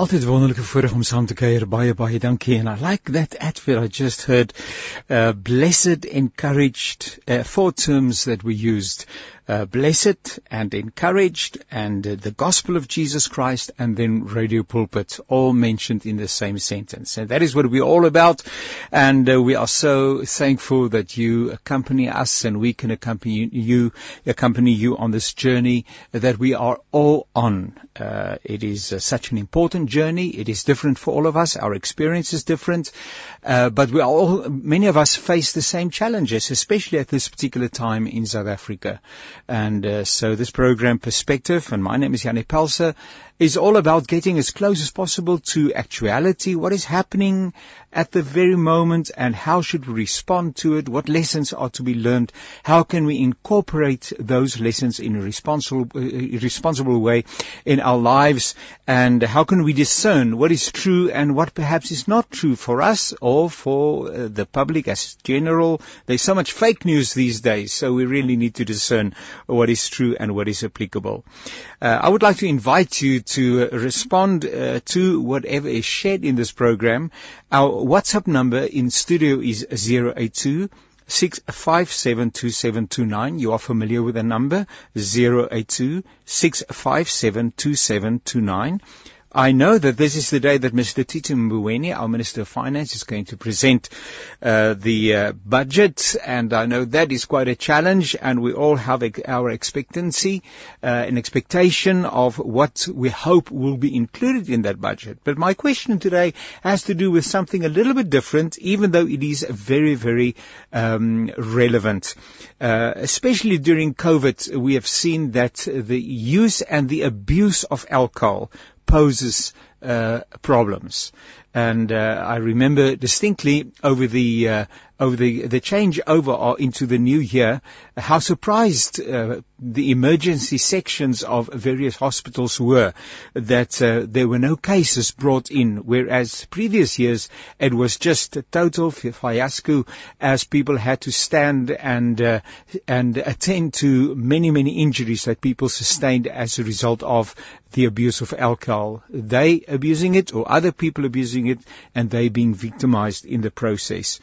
Altyd wonderlike voorreg om saam te kuier. Baie baie dankie. And I like that advert I just heard. Uh, blessed, encouraged, uh, four terms that we used. Uh, blessed and encouraged and uh, the gospel of Jesus Christ and then radio pulpit all mentioned in the same sentence. And that is what we're all about. And uh, we are so thankful that you accompany us and we can accompany you, accompany you on this journey that we are all on. Uh, it is uh, such an important journey. It is different for all of us. Our experience is different. Uh, but we all, many of us face the same challenges, especially at this particular time in South Africa. And uh, so this program, Perspective, and my name is Yanni Pelser, is all about getting as close as possible to actuality, what is happening at the very moment and how should we respond to it, what lessons are to be learned, how can we incorporate those lessons in a responsible, uh, responsible way in our lives and how can we discern what is true and what perhaps is not true for us or for uh, the public as general. There's so much fake news these days, so we really need to discern what is true and what is applicable. Uh, I would like to invite you to respond uh, to whatever is shared in this program. Our WhatsApp number in studio is 082 6572729. You are familiar with the number 082 6572729. I know that this is the day that Mr. Tito Mboweni, our Minister of Finance, is going to present uh, the uh, budget, and I know that is quite a challenge, and we all have our expectancy, uh, an expectation of what we hope will be included in that budget. But my question today has to do with something a little bit different, even though it is very, very um, relevant. Uh, especially during COVID, we have seen that the use and the abuse of alcohol poses uh, problems. And uh, I remember distinctly over the uh, over the the change over into the new year, how surprised uh, the emergency sections of various hospitals were that uh, there were no cases brought in, whereas previous years it was just a total fiasco as people had to stand and uh, and attend to many many injuries that people sustained as a result of the abuse of alcohol. They abusing it or other people abusing it and they being victimized in the process.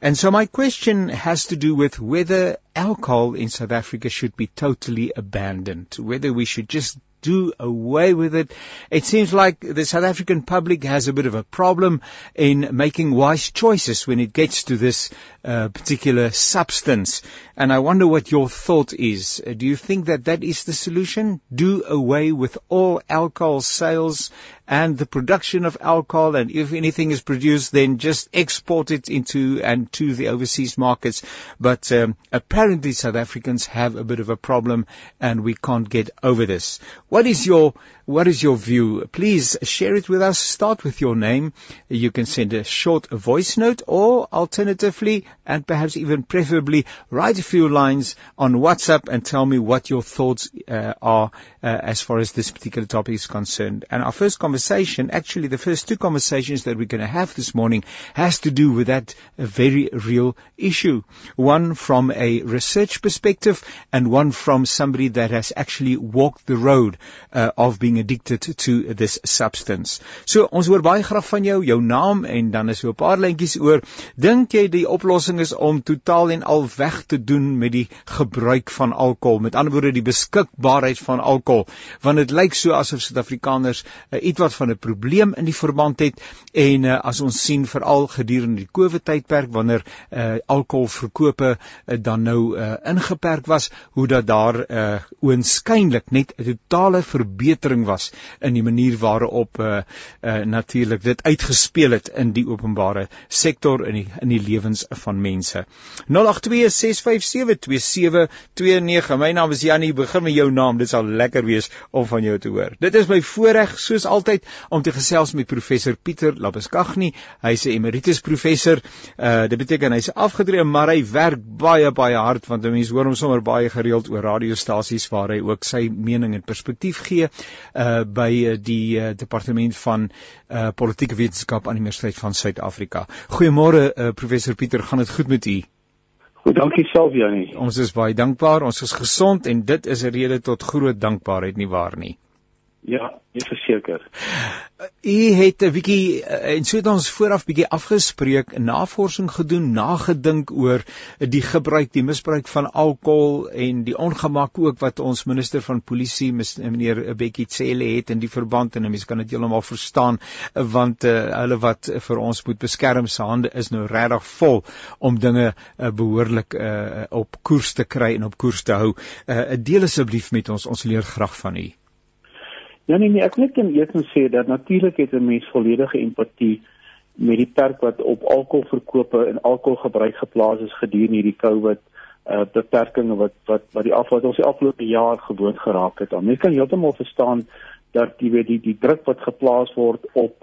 And so my question has to do with whether alcohol in South Africa should be totally abandoned, whether we should just do away with it. It seems like the South African public has a bit of a problem in making wise choices when it gets to this uh, particular substance. And I wonder what your thought is. Uh, do you think that that is the solution? Do away with all alcohol sales and the production of alcohol, and if anything is produced, then just export it into and to the overseas markets. But um, apparently, South Africans have a bit of a problem, and we can't get over this. What is your what is your view? Please share it with us. Start with your name. You can send a short voice note or alternatively, and perhaps even preferably, write a few lines on WhatsApp and tell me what your thoughts uh, are uh, as far as this particular topic is concerned. And our first conversation, actually the first two conversations that we're going to have this morning has to do with that very real issue. One from a research perspective and one from somebody that has actually walked the road uh, of being addicted to this substance. So ons hoor baie graag van jou, jou naam en dan is so 'n paar lentjies oor. Dink jy die oplossing is om totaal en al weg te doen met die gebruik van alkohol? Met ander woorde die beskikbaarheid van alkohol, want dit lyk so asof Suid-Afrikaners uh, ietwat van 'n probleem in die verband het en uh, as ons sien veral gedurende die COVID tydperk wanneer uh, alkoholverkope uh, dan nou uh, ingeperk was, hoe dat daar uh, oënskynlik net 'n totale verbetering was in die manier waarop uh, uh, natuurlik dit uitgespeel het in die openbare sektor in die in die lewens van mense. 0826572729. My naam is Janie. Begin met jou naam. Dit sal lekker wees om van jou te hoor. Dit is my voorreg soos altyd om te gesels met professor Pieter Labuskaghni. Hy's 'n emeritus professor. Uh dit beteken hy's afgetree, maar hy werk baie baie hard want mense hoor hom sommer baie gereeld oor radiostasies waar hy ook sy mening en perspektief gee uh by uh, die uh, departement van uh politieke wetenskap aan die Universiteit van Suid-Afrika. Goeiemôre uh, professor Pieter, gaan dit goed met u? Goed, dankie self Janie. Ons is baie dankbaar. Ons is gesond en dit is 'n rede tot groot dankbaarheid nie waar nie. Ja, ek verseker. U het 'n bietjie eh, en so het ons vooraf bietjie afgespreek, navorsing gedoen, nagedink oor die gebruik, die misbruik van alkohol en die ongemak ook wat ons minister van polisie meneer Bekkie Cele het in die verband en mense kan dit heeltemal verstaan want uh, hulle wat vir ons moet beskerm se hande is nou regtig vol om dinge uh, behoorlik uh, op koers te kry en op koers te hou. Uh, deel asseblief met ons, ons leer graag van u. Ja nee nee, ek net kan eers sê dat natuurlik het 'n mens volledige empatie met die perk wat op alkoholverkope en alkoholgebruik geplaas is gedurende hierdie COVID uh beperkings wat wat wat die afval ons die afgelope jaar gewoon geraak het. Mens kan heeltemal verstaan dat jy weet die die druk wat geplaas word op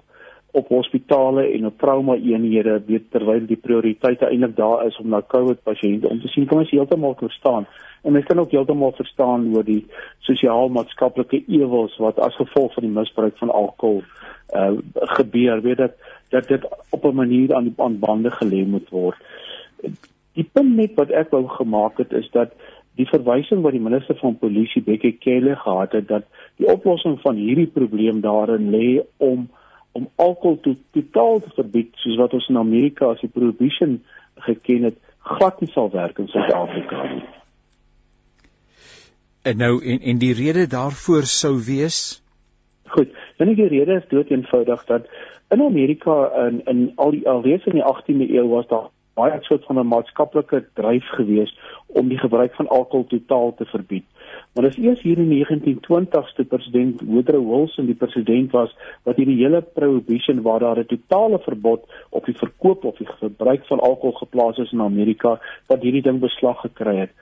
op hospitale en op trauma eenhede weet terwyl die prioriteite eintlik daar is om na COVID pasiënte om te sien. Kom ons heeltemal verstaan? En mens kan ook heeltemal verstaan oor die sosiaal-maatskaplike ewels wat as gevolg van die misbruik van alkohol uh gebeur. Weet dat dat dit op 'n manier aan aan bande gelê moet word. Die punt net wat ek wou gemaak het is dat die verwysing wat die minister van polisie Bekkie Cele gehad het dat die oplossing van hierdie probleem daarin lê om om alkohol to, totaal te verbied soos wat ons in Amerika as die prohibition geken het glad nie sal werk in Suid-Afrika nie. En nou en en die rede daarvoor sou wees Goed, dan die rede is dood eenvoudig dat in Amerika in in al die alreeds in die 18de eeu was daar baie soort van 'n maatskaplike dryf gewees om die gebruik van alkohol totaal te verbied. Maar dit is eers hier in die 1920s toe president Woodrow Wilson die president was wat hierdie hele prohibition waar daar 'n totale verbod op die verkoop of die gebruik van alkohol geplaas is in Amerika wat hierdie ding beslag gekry het.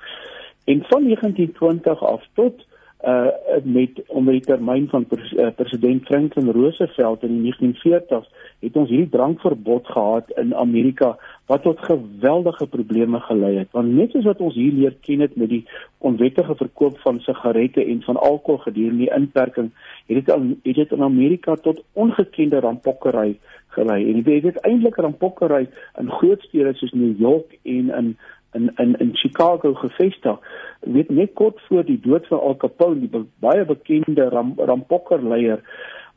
En van 1920 af tot uh met onder die termyn van pres, uh, president Franklin Roosevelt in die 1940s het ons hierdie drankverbod gehad in Amerika wat tot geweldige probleme gelei het. Want net soos wat ons hier leer ken het met die onwettige verkoop van sigarette en van alkohol gedurende die inperking, het dit het dit in Amerika tot ongekende rampokkery gelei. En dit het eintlik rampokkery in groot stede soos New York en in in in in Chicago gevestig. Weet net kort voor die dood van Al Capone, die be, baie bekende ram, rampokkerleier,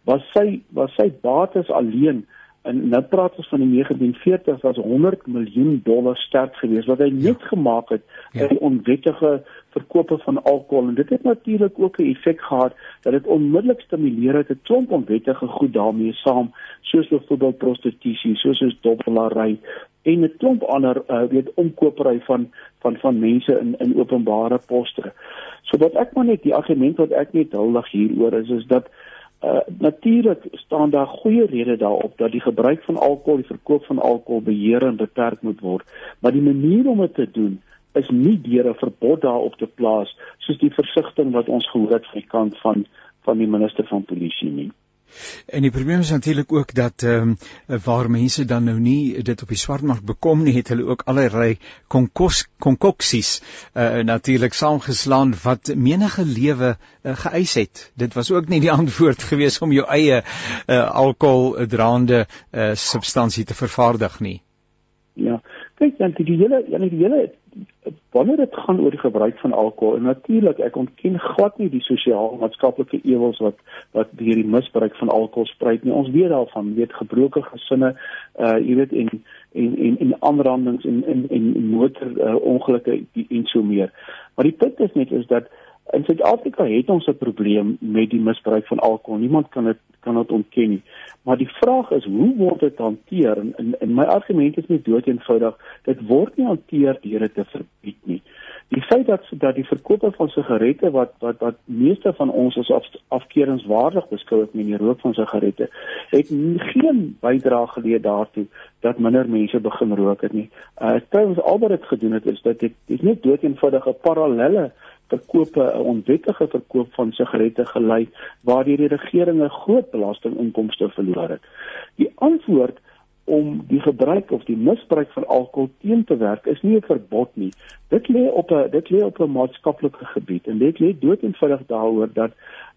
was sy was sy bates alleen en nou praat ons van die 1940s was 100 miljoen dollar sterk geweest wat hy net ja. gemaak het ja. by onwettige verkope van alkohol en dit het natuurlik ook 'n effek gehad dat dit onmiddellik stimuleer het 'n klomp onwettige goed daarmee saam soos byvoorbeeld prostitusie soos soos dobbelary en 'n klomp ander uh, weet omkopery van van van mense in in openbare poste. So wat ek maar net die argument wat ek net huldig hieroor is is dat Uh, natuurlik staan daar goeie redes daarop dat die gebruik van alkohol, die verkoop van alkohol beheer en beperk moet word, maar die manier om dit te doen is nie deur 'n verbod daarop te plaas soos die versigtiging wat ons gehoor het van die kant van van die minister van polisie nie. En die probleem is natuurlik ook dat ehm um, waar mense dan nou nie dit op die swartmark bekom nie, het hulle ook allerlei konkoksies uh, natuurlik saamgeslaan wat menige lewe uh, geëis het. Dit was ook nie die antwoord gewees om jou eie uh, alkoholdraande uh, substansie te vervaardig nie. Ja. Kyk, dan die hele die hele wanneer dit gaan oor die gebruik van alkohol en natuurlik ek ontken glad nie die sosiaal-maatskaplike ewels wat wat deur die misbruik van alkohol spruit nie. Ons weet daarvan weet gebroke gesinne uh jy weet en en en en aanrandings en en en motor uh, ongelukke en so meer. Maar die punt is net is dat In Suid-Afrika het ons 'n probleem met die misbruik van alkohol. Niemand kan dit kan dit ontken nie. Maar die vraag is hoe word dit hanteer? En, en, en my argument is nie dood eenvoudig. Dit word nie hanteer deur dit te verbied nie. Die feit dat dat die verkope van sigarette wat wat wat meeste van ons as af, afkeuringswaardig beskou het met die rook van sigarette, het geen bydrae gelewer daartoe dat minder mense begin rook het nie. Uh trouens al wat dit gedoen het is dat dit is net dood eenvoudig 'n parallelle verkope 'n onwettige verkoop van sigarette gelei waardeur die regering 'n groot belastinginkomste verloor het. Die antwoord om die gebruik of die misbruik van alkohol teen te werk is nie 'n verbod nie. Dit lê op 'n dit lê op 'n maatskaplike gebied en dit lê doeteenvoudig daaroor dat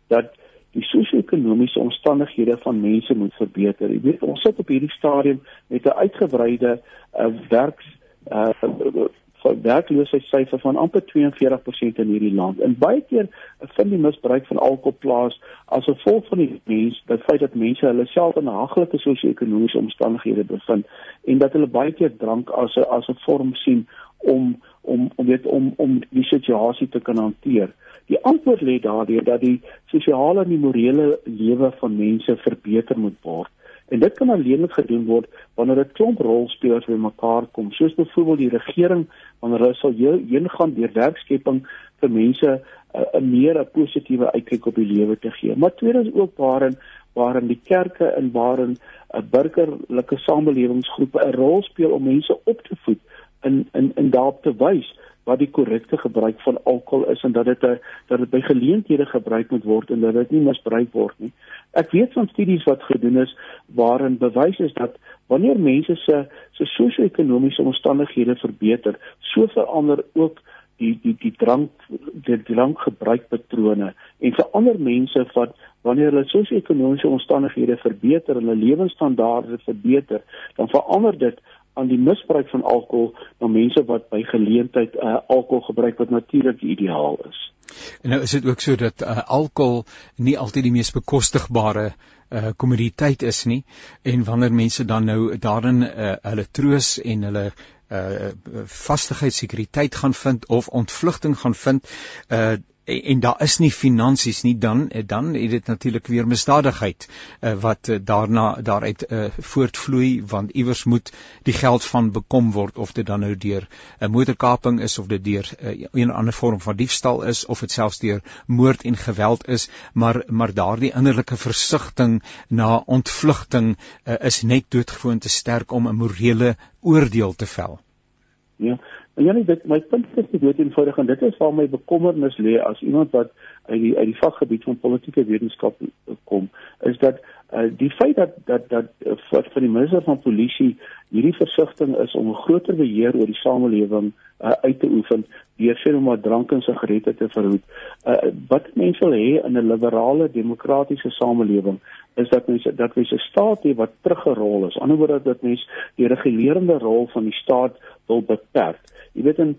dat die sosio-ekonomiese omstandighede van mense moet verbeter. Jy weet, ons sit op hierdie stadium met 'n uitgebreide uh, werks uh, werkloosheidssyfer van amper 42% in hierdie land. En baie keer vind die misbruik van alkohol plaas as gevolg van die mens, die feit dat mense hulle self in haglike sosio-ekonomiese omstandighede bevind en dat hulle baie keer drank as 'n as 'n vorm sien om om om weet om om die situasie te kan hanteer. Die antwoord lê daardie dat die sosiale en morele lewe van mense verbeter moet word. En dit kan alleen gedoen word wanneer 'n klomp rolspelers bymekaar kom, soos byvoorbeeld die regering wanneer hulle sal heen gaan deur werkskepping vir mense uh, 'n meer 'n positiewe uitkyk op die lewe te gee. Maar tweedens ook waarin waarin die kerke en waarin 'n uh, burgerlike samelewingsgroepe 'n rol speel om mense op te voed in in in daarop te wys wat die korrekte gebruik van alkohol is en dat dit 'n dat dit by geleenthede gebruik moet word en dat dit nie misbruik word nie. Ek weet van studies wat gedoen is waarin bewys is dat wanneer mense se se sosio-ekonomiese omstandighede verbeter, so verander ook die die die drank die drankgebruikpatrone en vir ander mense wat wanneer hulle sosio-ekonomiese omstandighede verbeter hulle lewensstandaarde verbeter, dan verander dit aan die misbruik van alkohol na mense wat by geleentheid uh, alkohol gebruik wat natuurlik ideaal is. En nou is dit ook so dat uh, alkohol nie altyd die mees bekostigbare uh kommoditeit is nie en wanneer mense dan nou daarin uh, hulle troos en hulle uh vastigheid sekuriteit gaan vind of ontvlugting gaan vind uh en, en daar is nie finansies nie dan eh, dan het dit natuurlik weer misdadigheid uh, wat uh, daarna daaruit uh, voortvloei want iewers moet die geld van bekom word of dit dan nou deur 'n uh, motorkaping is of dit deur uh, een ander vorm van diefstal is of dit selfs deur moord en geweld is maar maar daardie innerlike versigtiging na ontvlugting uh, is net doodgewoon te sterk om 'n morele oordeel te vel Ja, En ja, dit my punt is dit dood eenvoudig en dit is waar my bekommernis lê as iemand wat uit die uit die vakgebied van politieke wetenskap kom, is dat uh, die feit dat dat dat uh, vir die minister van polisie hierdie versigtiging is om 'n groter beheer oor die samelewing uh, uit te oefen deur sê om maar drank en sigarette te verhoed. Uh, wat mense wil hê in 'n liberale demokratiese samelewing is dat mense dat mense staat het wat teruggerol is. Aan die ander kant dat mense die regulerende rol van die staat wil beperk. Jy weet uh,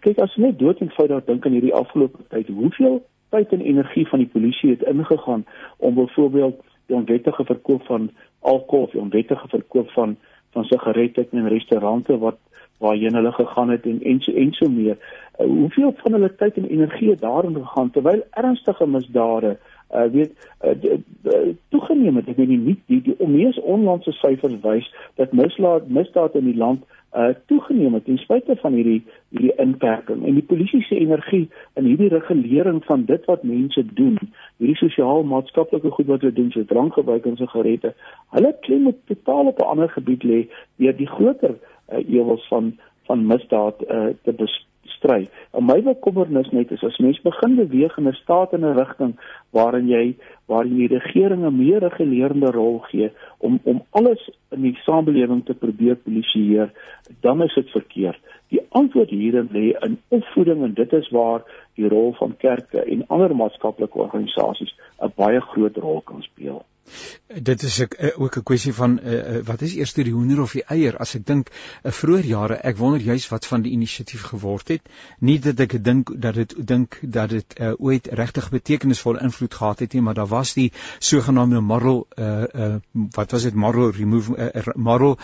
kyk as net dood en fout daar dink aan hierdie afgelope tyd, hoeveel tyd en energie van die polisie het ingegaan om byvoorbeeld die onwettige verkoop van alkohol of die onwettige verkoop van van sigarette in restaurante wat waarheen hulle gegaan het en en so en so meer. Uh, hoeveel van hulle tyd en energie daarin gegaan terwyl ernstige misdade uh weet uh, toegeneem het. Ek weet nie die die, die mees onlandse syfers wys dat misdaad misdaad in die land uh toegeneem het ten spyte van hierdie hierdie inperking en die polisie se energie in hierdie regulering van dit wat mense doen hierdie sosiaal maatskaplike goed wat hulle doen so drankgebruik en sigarette hulle klem moet totaal op 'n ander gebied lê deur die groter uh, ewels van van misdaad uh, te bestry. En my bekommernis net is as mens begin beweeg in 'n staat en 'n rigting waarin jy waarin die regering 'n meer regulerende rol gee om om alles in die samelewing te probeer polisieer, dan is dit verkeerd. Die antwoord hierin lê in opvoeding en dit is waar die rol van kerke en ander maatskaplike organisasies 'n baie groot rol kan speel. Dit is ek, uh, ook 'n kwessie van uh, wat is eers die hoender of die eier? As ek dink 'n uh, vroeër jare, ek wonder juis wat van die inisiatief geword het. Nie dat ek dink dat dit dink dat dit uh, ooit regtig betekenisvolle invloed gehad het nie, maar daar was die sogenaamde moral uh, uh, wat was dit moral remove uh, moral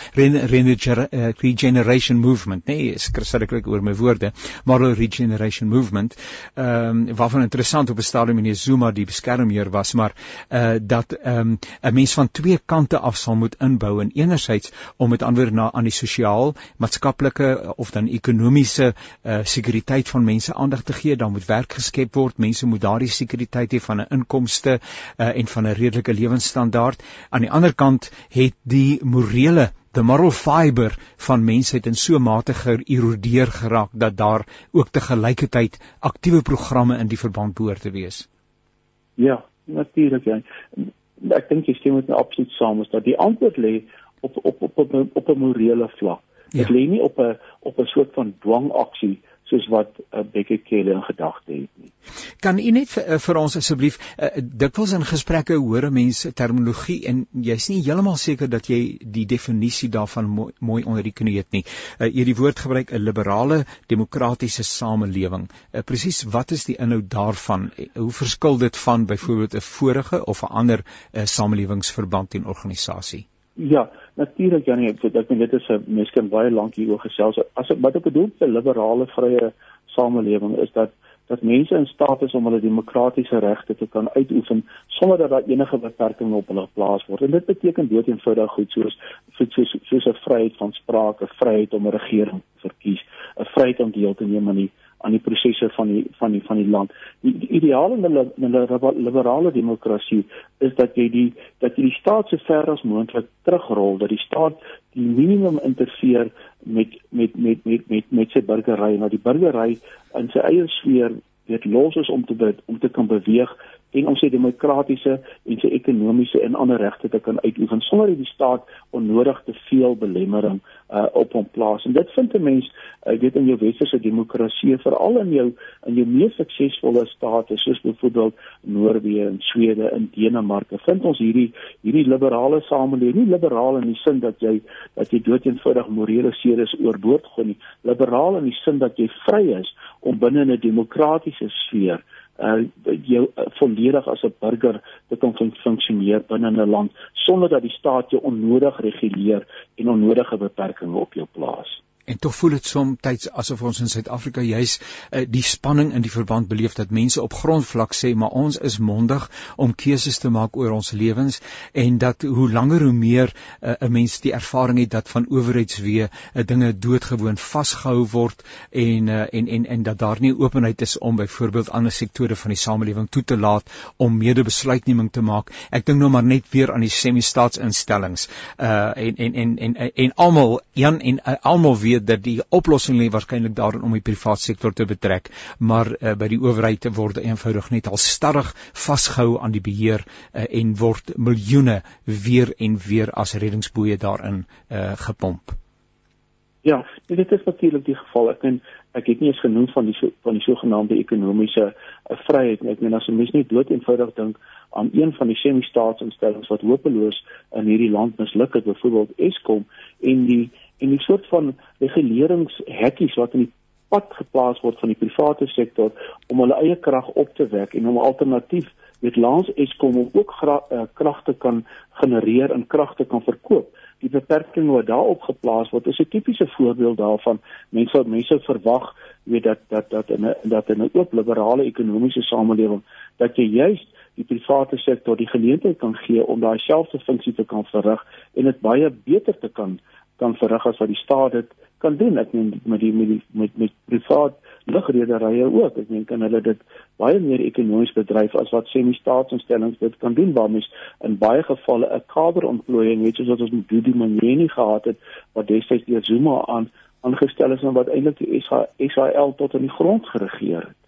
regeneration movement, nee, sê dit oor my woorde, moral regeneration movement. Ehm um, waarvan interessant op 'n stadium meneer Zuma die beskermheer was, maar uh, dat ehm um, 'n mens van twee kante af sal moet inbou en enerzijds om met antwoord na aan die sosiaal, maatskaplike of dan ekonomiese uh, sekuriteit van mense aandag te gee, dan moet werk geskep word, mense moet daardie sekuriteit hê van 'n inkomste uh, en van 'n redelike lewensstandaard. Aan die ander kant het die morele the moral fiber van mensheid in so mate geërodeer geraak dat daar ook te gelykheid aktiewe programme in die verband behoort te wees. Ja, natuurlik ja ek dink jy stem met my absoluut saam is dat die antwoord lê op op op op 'n morele vlak. Dit ja. lê nie op 'n op 'n soort van dwangaksie soos wat uh, Becky Kelly in gedagte het nie. Kan u net vir, uh, vir ons asseblief uh, dikwels in gesprekke hoor mense terminologie en jy's nie heeltemal seker dat jy die definisie daarvan mooi, mooi onder die knie het nie. Uh, jy die woord gebruik 'n liberale demokratiese samelewing. Uh, Presies wat is die inhoud daarvan? Hoe verskil dit van byvoorbeeld 'n vorige of 'n ander uh, samelewingsverband en organisasie? Ja, natuurlik Janie, ek dink dit is 'n mens kan baie lank hieroor gesels. As wat ek bedoel met 'n liberale vrye samelewing is dat dat mense in staat is om hulle demokratiese regte te kan uitoefen sonder dat daar enige beperkings op hulle geplaas word. En dit beteken dood eenvoudig goed soos soos soos 'n vryheid van sprake, vryheid om 'n regering te verkies, 'n vryheid om deel te neem aan die aan die prosesse van die van die van die land. Die, die ideaal in 'n liberale demokrasie is dat jy die dat jy die staat so ver as moontlik terugrol, dat die staat die minimum interfereer met met met met met met sy burgery, nou die burgery in sy eie sfeer weet los is om te om te kan beweeg en om sy demokratiese en sy ekonomiese en ander regte te kan uitoefen sonder dat die staat onnodig te veel belemmering uh, op hom plaas. En dit vind 'n mens, ek uh, weet in jou westerse demokrasie, veral in jou in jou mees suksesvolle state soos byvoorbeeld Noorwe en Swede en Denemarke, vind ons hierdie hierdie liberale samelewing, nie liberaal in die sin dat jy dat jy doeteenvoudig morele sedes oorboord gooi nie, liberaal in die sin dat jy vry is om binne 'n demokratiese sfeer uh jou uh, volledig as 'n burger te kan fun funksioneer binne 'n land sonder dat die staat jou onnodig reguleer en onnodige beperkings op jou plaas. En tog voel dit soms asof ons in Suid-Afrika juis uh, die spanning in die verband beleef dat mense op grondvlak sê maar ons is mondig om keuses te maak oor ons lewens en dat hoe langer hoe meer uh, 'n mens die ervaring het dat van owerheidswee uh, dinge doodgewoon vasgehou word en, uh, en en en dat daar nie openheid is om byvoorbeeld ander sektore van die samelewing toe te laat om medebesluitneming te maak. Ek dink nou maar net weer aan die semi-staatsinstellings uh en en en en, en, en almal Jan en uh, almal weet dat die oplossing lê waarskynlik daarin om die private sektor te betrek, maar uh, by die owerheid word eenvoudig net al starrig vasgehou aan die beheer uh, en word miljoene weer en weer as reddingsboeie daarin uh, gepomp. Ja, dit is natuurlik die geval. Ek en ek het nie eens genoem van die van die sogenaamde ekonomiese uh, vryheid nie. Ek meen as 'n mens net dood eenvoudig dink aan een van die semi-staatsinstellings wat hopeloos in hierdie land misluk het, byvoorbeeld Eskom en die en die soort van reguleringshekkies wat in die pad geplaas word van die private sektor om hulle eie krag op te wek en om alternatief met langs Eskom om ook uh, krag te kan genereer en krag te kan verkoop. Die beperking wat daarop geplaas word is 'n tipiese voorbeeld daarvan. Mense mense verwag weet dat dat dat in 'n dat in 'n oop liberale ekonomiese samelewing dat jy juist die private sektor die geleentheid kan gee om daai selfde funksie te kan verrig en dit baie beter te kan kan verrig as wat die staat dit kan doen. Ek meen met die met die met met privaat lugrederye ook. Ek meen kan hulle dit baie meer ekonomies bedryf as wat semi-staatsinstellings dit kan doen waar mens in baie gevalle 'n kaderontplooiing weet soos wat ons met Dudi Manyeni gehad het wat destyds deur Zuma aan aangestel is en wat eintlik die Israel tot in die grond geregeer het.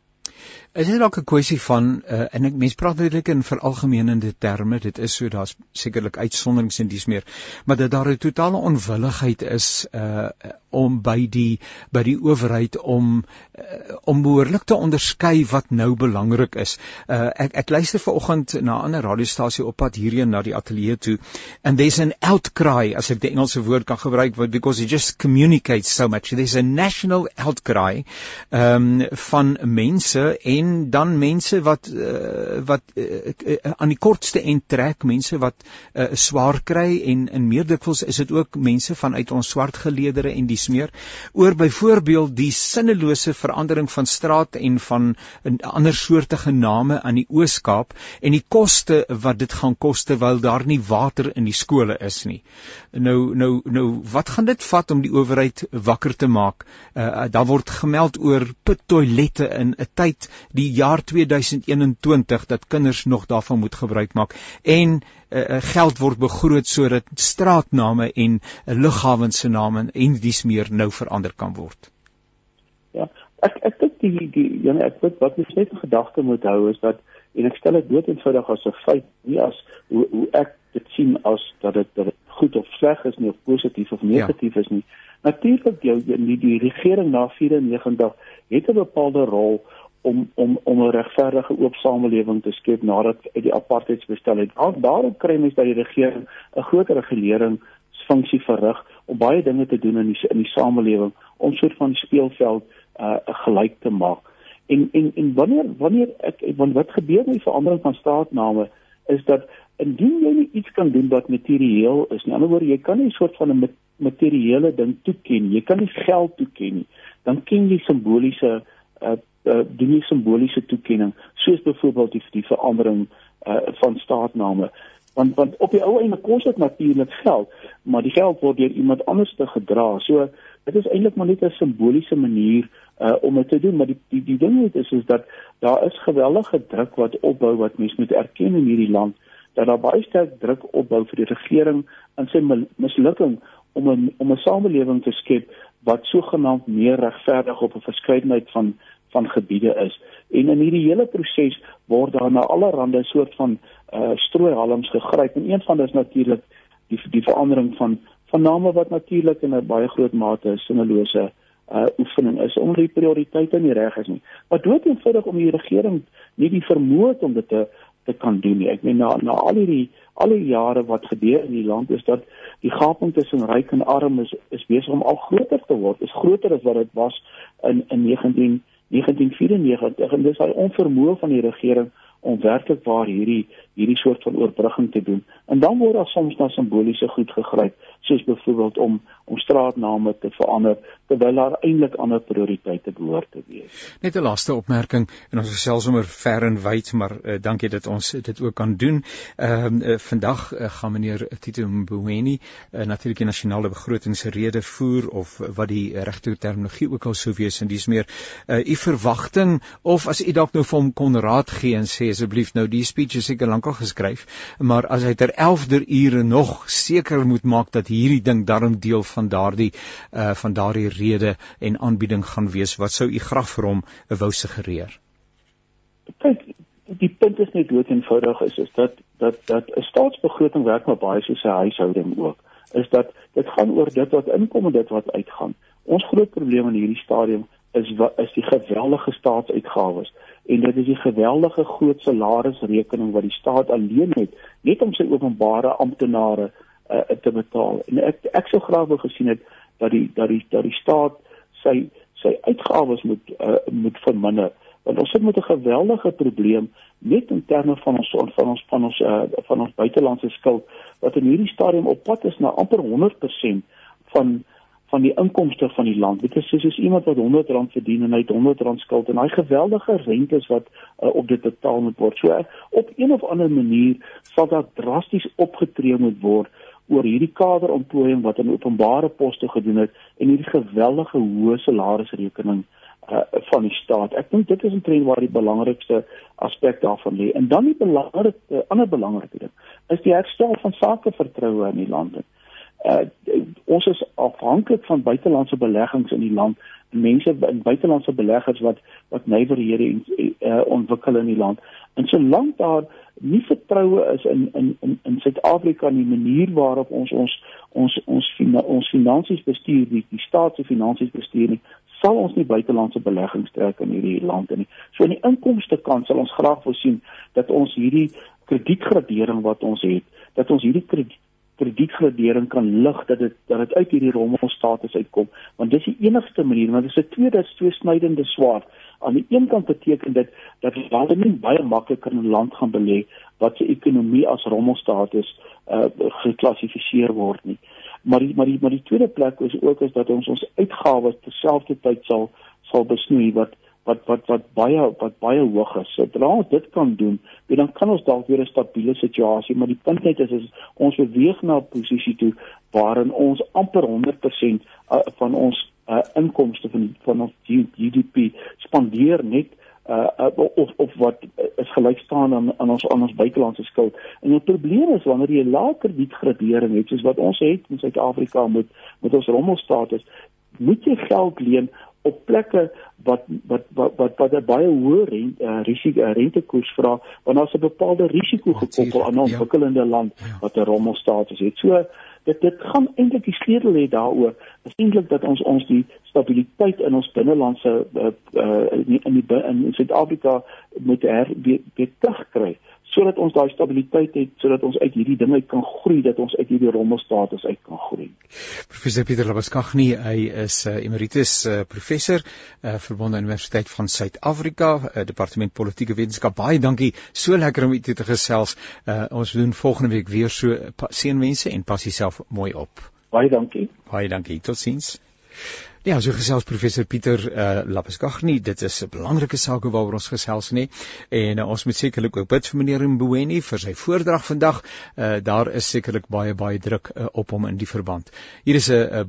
Is dit dalk 'n kwessie van uh, en ek mens praat eintlik in veralgemenende terme, dit is so daar's sekerlik uitsonderings en dis meer, maar dat daar 'n totale onwilligheid is uh om by die by die owerheid om uh, om behoorlik te onderskei wat nou belangrik is. Uh ek ek luister vanoggend na 'n ander radiostasie op pad hierheen na die ateljee toe and there's an outcry as ek die Engelse woord kan gebruik because it just communicates so much. There's a national outcry um van mense en en dan mense wat uh, wat uh, uh, aan die kortste end trek, mense wat uh, swaar kry en in meerdikwels is dit ook mense vanuit ons swart geleedere en dis meer oor byvoorbeeld die sinnelose verandering van straat en van ander soortige name aan die Ooskaap en die koste wat dit gaan kos terwyl daar nie water in die skole is nie. Nou nou nou wat gaan dit vat om die owerheid wakker te maak? Uh, daar word gemeld oor pittoilette in 'n tyd die jaar 2021 dat kinders nog daarvan moet gebruik maak en uh, geld word begroot sodat straatname en uh, lughawens se name en dis meer nou verander kan word. Ja, ek ek dink die die ja, ek dink wat mens net in gedagte moet hou is dat en ek stel dit dood eenvoudig as 'n feit, nie as hoe hoe ek dit sien as dat dit goed of sleg is nie of positief of negatief ja. is nie. Natuurlik jou die, die regering na 94 het 'n bepaalde rol om om om 'n regverdige oop samelewing te skep nadat uit die apartheidsbestel het. Al daarom kry mens dat die regering 'n groot reguleringsfunksie verrig om baie dinge te doen in die in die samelewing om soort van speelveld uh gelyk te maak. En en en wanneer wanneer ek want wat gebeur met die verandering van staatname is dat indien jy nie iets kan doen wat materieel is nie. In ander woorde, jy kan nie 'n soort van 'n materiële ding toeken. Jy kan nie geld toeken nie. Dan ken jy simboliese uh, uh doen jy simboliese toekenning, soos byvoorbeeld die die verandering uh van staatname. Want want op die ou einde kos dit natuurlik geld, maar die geld word deur iemand anders te gedra. So dit is eintlik maar net 'n simboliese manier uh om dit te doen, maar die die, die ding is is dat daar is geweldige druk wat opbou wat mense moet erken in hierdie land dat daar baie sterk druk opbou vir die regering in sy mislukking om 'n om 'n samelewing te skep wat sogenaamd meer regverdig op 'n verskeidenheid van van gebiede is. En in hierdie hele proses word daar na allerlei soort van uh strooihalms gegryp en een van dit is natuurlik die die verandering van van name wat natuurlik in 'n baie groot mate sinnelose uh oefening is omdat die prioriteite nie reg is nie. Maar dood eenvoudig om die regering nie die vermoë om dit te te kan doen nie. Ek meen na na al hierdie al die jare wat gebeur in die land is dat die gaping tussen ryk en arm is is besig om al groter te word. Is groter as wat dit was in in 19 1994 en dis hy onvermoë van die regering om werklik waar hierdie hierdie soort van oorbrugging te doen. En dan word daar soms na simboliese goed gegryp, soos byvoorbeeld om om straatname te verander terwyl daar eintlik ander prioriteite behoort te wees. Net 'n laaste opmerking en ons gesels sommer ver en wyd, maar uh, dankie dat ons dit ook kan doen. Ehm uh, uh, vandag uh, gaan meneer Tito Mboweni uh, natuurlik die nasionale begrotingsrede voer of wat die regte terminologie ook al sou wees en dis meer uh, u verwagting of as u dalk nou vir hom kon raad gee en sê asseblief nou die speech is seker lankal geskryf, maar as hy ter 11de ure nog seker moet maak dat hierdie ding darm deel van daardie uh van daardie rede en aanbieding gaan wees, wat sou u graag vir hom wou suggereer? Kyk, die punt is net dood eenvoudig is is dat dat dat 'n staatsbegroting werk maar baie soos 'n huishouding ook. Is dat dit gaan oor dit wat inkom en dit wat uitgaan. Ons groot probleem in hierdie stadium is wat is die geweldige staatsuitgawes en dit is die geweldige groot salarisrekening wat die staat alleen het net om sy openbare amptenare uh, te betaal. En ek ek sou graag wou gesien het dat die dat die dat die staat sy sy uitgawes moet uh, moet verminder want ons sit met 'n geweldige probleem net in terme van ons van ons van ons uh, van ons buitelandse skuld wat in hierdie stadium op pad is na amper 100% van van die inkomste van die land. Dit is soos, soos iemand wat R100 verdien en hy het R100 skuld en hy geweldige rentes wat uh, op dit betaal moet word. So op een of ander manier sal daar drasties opgetree moet word oor hierdie kaderontplooiing wat in openbare poste gedoen het en hierdie geweldige hoë salarisrekening uh, van die staat. Ek dink dit is 'n trend waar die belangrikste aspek daarvan lê. En dan die belangrikste ander belangrike ding is die herstel van sakevertroue in die land uh, ons is afhanklik van buitelandse beleggings in die land. Mense in buitelandse beleggers wat wat nywerhede uh, ontwikkel in die land. En solank daar nie vertroue is in in in in Suid-Afrika in die manier waarop ons ons ons ons fina, ons finansies bestuur die die staat se finansies bestuur nie sal ons nie buitelandse beleggings trek in hierdie land nie. So aan die inkomste kant sal ons graag voorsien dat ons hierdie kredietgradering wat ons het dat ons hierdie krediet kredietgradering kan lig dat dit dat dit uit hierdie rommelstatus uitkom want dis die enigste manier want dit is 'n tweede twee snydende swaard. Aan die een kant beteken dit dat lande nie baie makliker in 'n land gaan belê wat se ekonomie as rommelstatus uh, geklassifiseer word nie. Maar die, maar die maar die tweede plek is ook is dat ons ons uitgawes terselfdertyd sal sal besnoei wat wat wat wat baie wat baie hoog is. Sodra ons dit kan doen, dan kan ons dalk weer 'n stabiele situasie, maar die punt net is, is ons beweeg na 'n posisie toe waarin ons amper 100% uh, van ons uh, inkomste van van ons GDP spandeer net uh, of of wat is gelyk staan aan aan ons aan ons buitelandse skuld. En die probleem is wanneer jy lae kredietgradering het, soos wat ons het in Suid-Afrika met met ons rommelstatus, moet jy geld leen op plekke wat wat wat wat, wat 'n baie hoë rente uh, risiko uh, rentekoers vra want daar's 'n bepaalde risiko gekoppel aan 'n ja. ontwikkelende ja. land wat 'n rommelstatus het. So dit dit gaan eintlik die sleutel hê daaroor is eintlik dat ons ons die stabiliteit in ons binnelandse uh, uh, in die, in, Suid-Afrika moet her weer, weer terugkry sodat ons daai stabiliteit het sodat ons uit hierdie ding uit kan groei dat ons uit hierdie rommelstatus uit kan groei. Professor Pieter Labaskagni, hy is uh, emeritus uh, professor uh, verbonde aan Universiteit van Suid-Afrika, uh, departement politieke wetenskap. Baie dankie. So lekker om u te gesels. Uh, ons doen volgende week weer so seënwense en pas jouself mooi op. Baie dankie. Baie dankie. Totsiens. Ja, so gesels professor Pieter uh, Lapeskagni. Dit is 'n belangrike saak waaroor ons gesels nie. En uh, ons moet sekerlik ook bid vir meneer Mboweni vir sy voordrag vandag. Uh, daar is sekerlik baie baie druk uh, op hom in die verband. Hier is 'n uh,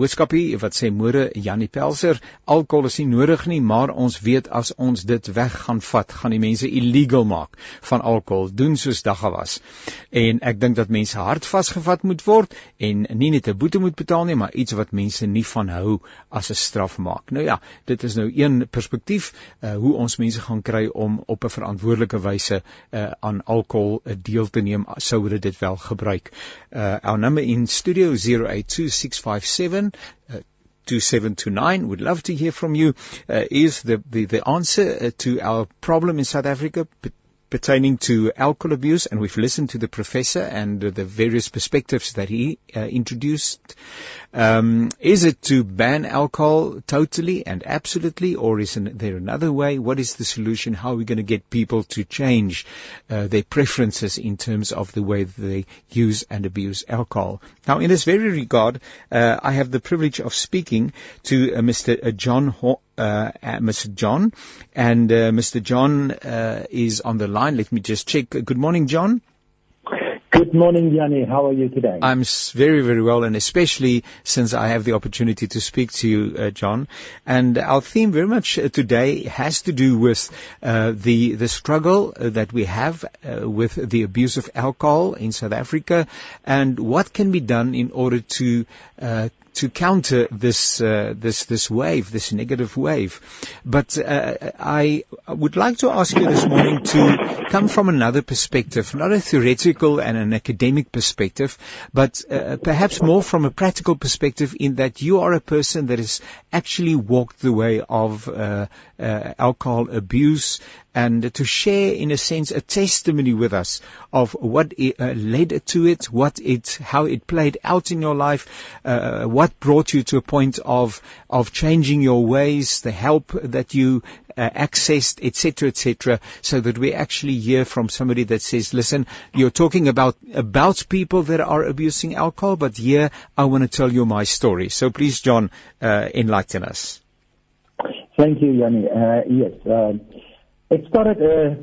boodskapie wat sê môre Janie Pelser, alkohol is nie nodig nie, maar ons weet as ons dit weg gaan vat, gaan die mense illegal maak van alkohol. Doen soos dagga was. En ek dink dat mense hard vasgevat moet word en nie net 'n boete moet betaal nie, maar iets wat mense nie van hou as 'n straf maak. Nou ja, dit is nou een perspektief uh, hoe ons mense gaan kry om op 'n verantwoordelike wyse uh, aan alkohol uh, deel te neem sou hulle dit wel gebruik. Uh, our number in studio 082657 uh, 2729 would love to hear from you uh, is the the the answer uh, to our problem in South Africa pertaining to alcohol abuse, and we've listened to the professor and uh, the various perspectives that he uh, introduced. Um, is it to ban alcohol totally and absolutely, or is there another way? What is the solution? How are we going to get people to change uh, their preferences in terms of the way they use and abuse alcohol? Now, in this very regard, uh, I have the privilege of speaking to uh, Mr. John Ho- uh, Mr. John, and uh, Mr. John uh, is on the line. Let me just check. Good morning, John. Good morning, Yanni. How are you today? I'm very, very well, and especially since I have the opportunity to speak to you, uh, John. And our theme very much uh, today has to do with uh, the the struggle uh, that we have uh, with the abuse of alcohol in South Africa, and what can be done in order to uh, to counter this uh, this this wave, this negative wave. But uh, I would like to ask you this morning to come from another perspective, not a theoretical and an academic perspective, but uh, perhaps more from a practical perspective. In that you are a person that has actually walked the way of uh, uh, alcohol abuse and to share, in a sense, a testimony with us of what it, uh, led to it, what it, how it played out in your life, uh, what brought you to a point of of changing your ways, the help that you uh, accessed, etc., etc., so that we actually hear from somebody that says, "Listen, you're talking about about people that are abusing alcohol, but here I want to tell you my story." So please, John, uh, enlighten us. Thank you, Yanni. Uh, yes. Uh, it started uh,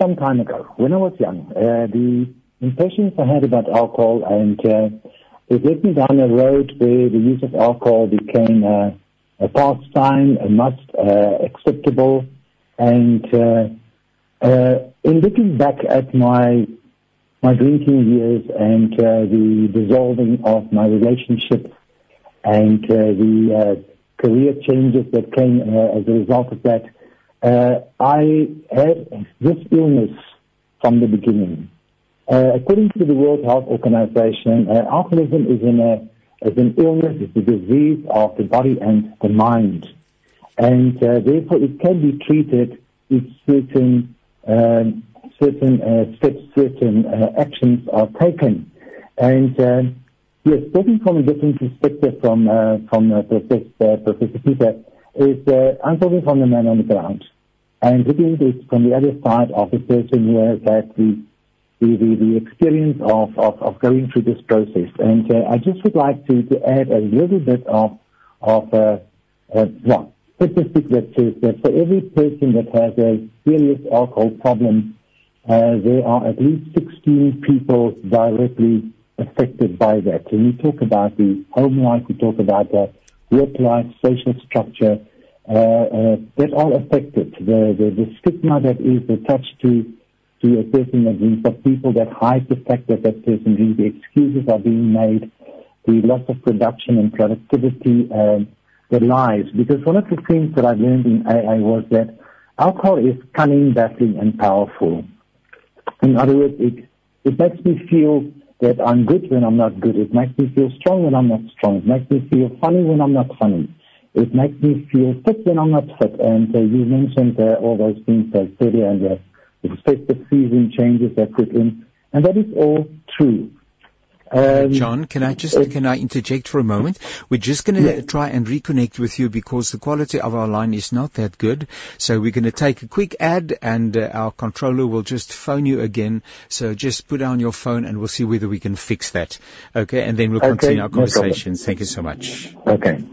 some time ago when I was young. Uh, the impressions I had about alcohol and led me down a road where the use of alcohol became uh, a pastime, a must, uh, acceptable. And uh, uh, in looking back at my my drinking years and uh, the dissolving of my relationship and uh, the uh, career changes that came as a result of that, uh, I had this illness from the beginning. Uh, according to the World Health Organization, uh, alcoholism is, a, is an illness, it's a disease of the body and the mind. And uh, therefore it can be treated if certain, um, certain uh, steps, certain uh, actions are taken. And yes, talking from a different perspective from, from Professor, Professor Peter, is I'm talking from the man on the ground and looking at it from the other side of the person who has had the the, the, the experience of, of, of going through this process. And uh, I just would like to, to add a little bit of, of uh, uh, well, statistic that says that for every person that has a serious alcohol problem, uh, there are at least 16 people directly affected by that. And we talk about the home life, we talk about the work life, social structure, uh, uh, that all affected. The, the, the stigma that is attached to to a person drinks, but people that hide the fact that that person drinks, the excuses are being made, the loss of production and productivity, um, the lies. Because one of the things that I learned in AA was that alcohol is cunning, baffling, and powerful. In other words, it, it makes me feel that I'm good when I'm not good. It makes me feel strong when I'm not strong. It makes me feel funny when I'm not funny. It makes me feel fit when I'm not fit. And uh, you mentioned uh, all those things, uh, Celia, and uh, the festive season changes that put in. And that is all true. Um, John, can I just can I interject for a moment? We're just going to yeah. try and reconnect with you because the quality of our line is not that good. So we're going to take a quick ad, and uh, our controller will just phone you again. So just put down your phone, and we'll see whether we can fix that. Okay, and then we'll okay, continue our conversation. No Thank you so much. Okay.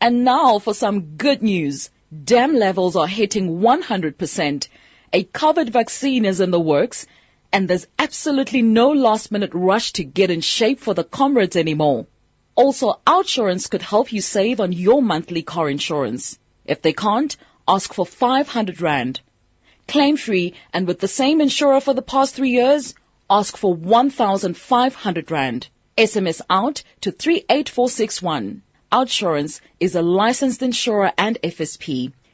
And now for some good news. Dam levels are hitting 100%. A COVID vaccine is in the works and there's absolutely no last minute rush to get in shape for the comrades anymore. Also, Outsurance could help you save on your monthly car insurance. If they can't, ask for 500 Rand. Claim free and with the same insurer for the past three years, ask for 1,500 Rand. SMS out to 38461. Outsurance is a licensed insurer and FSP.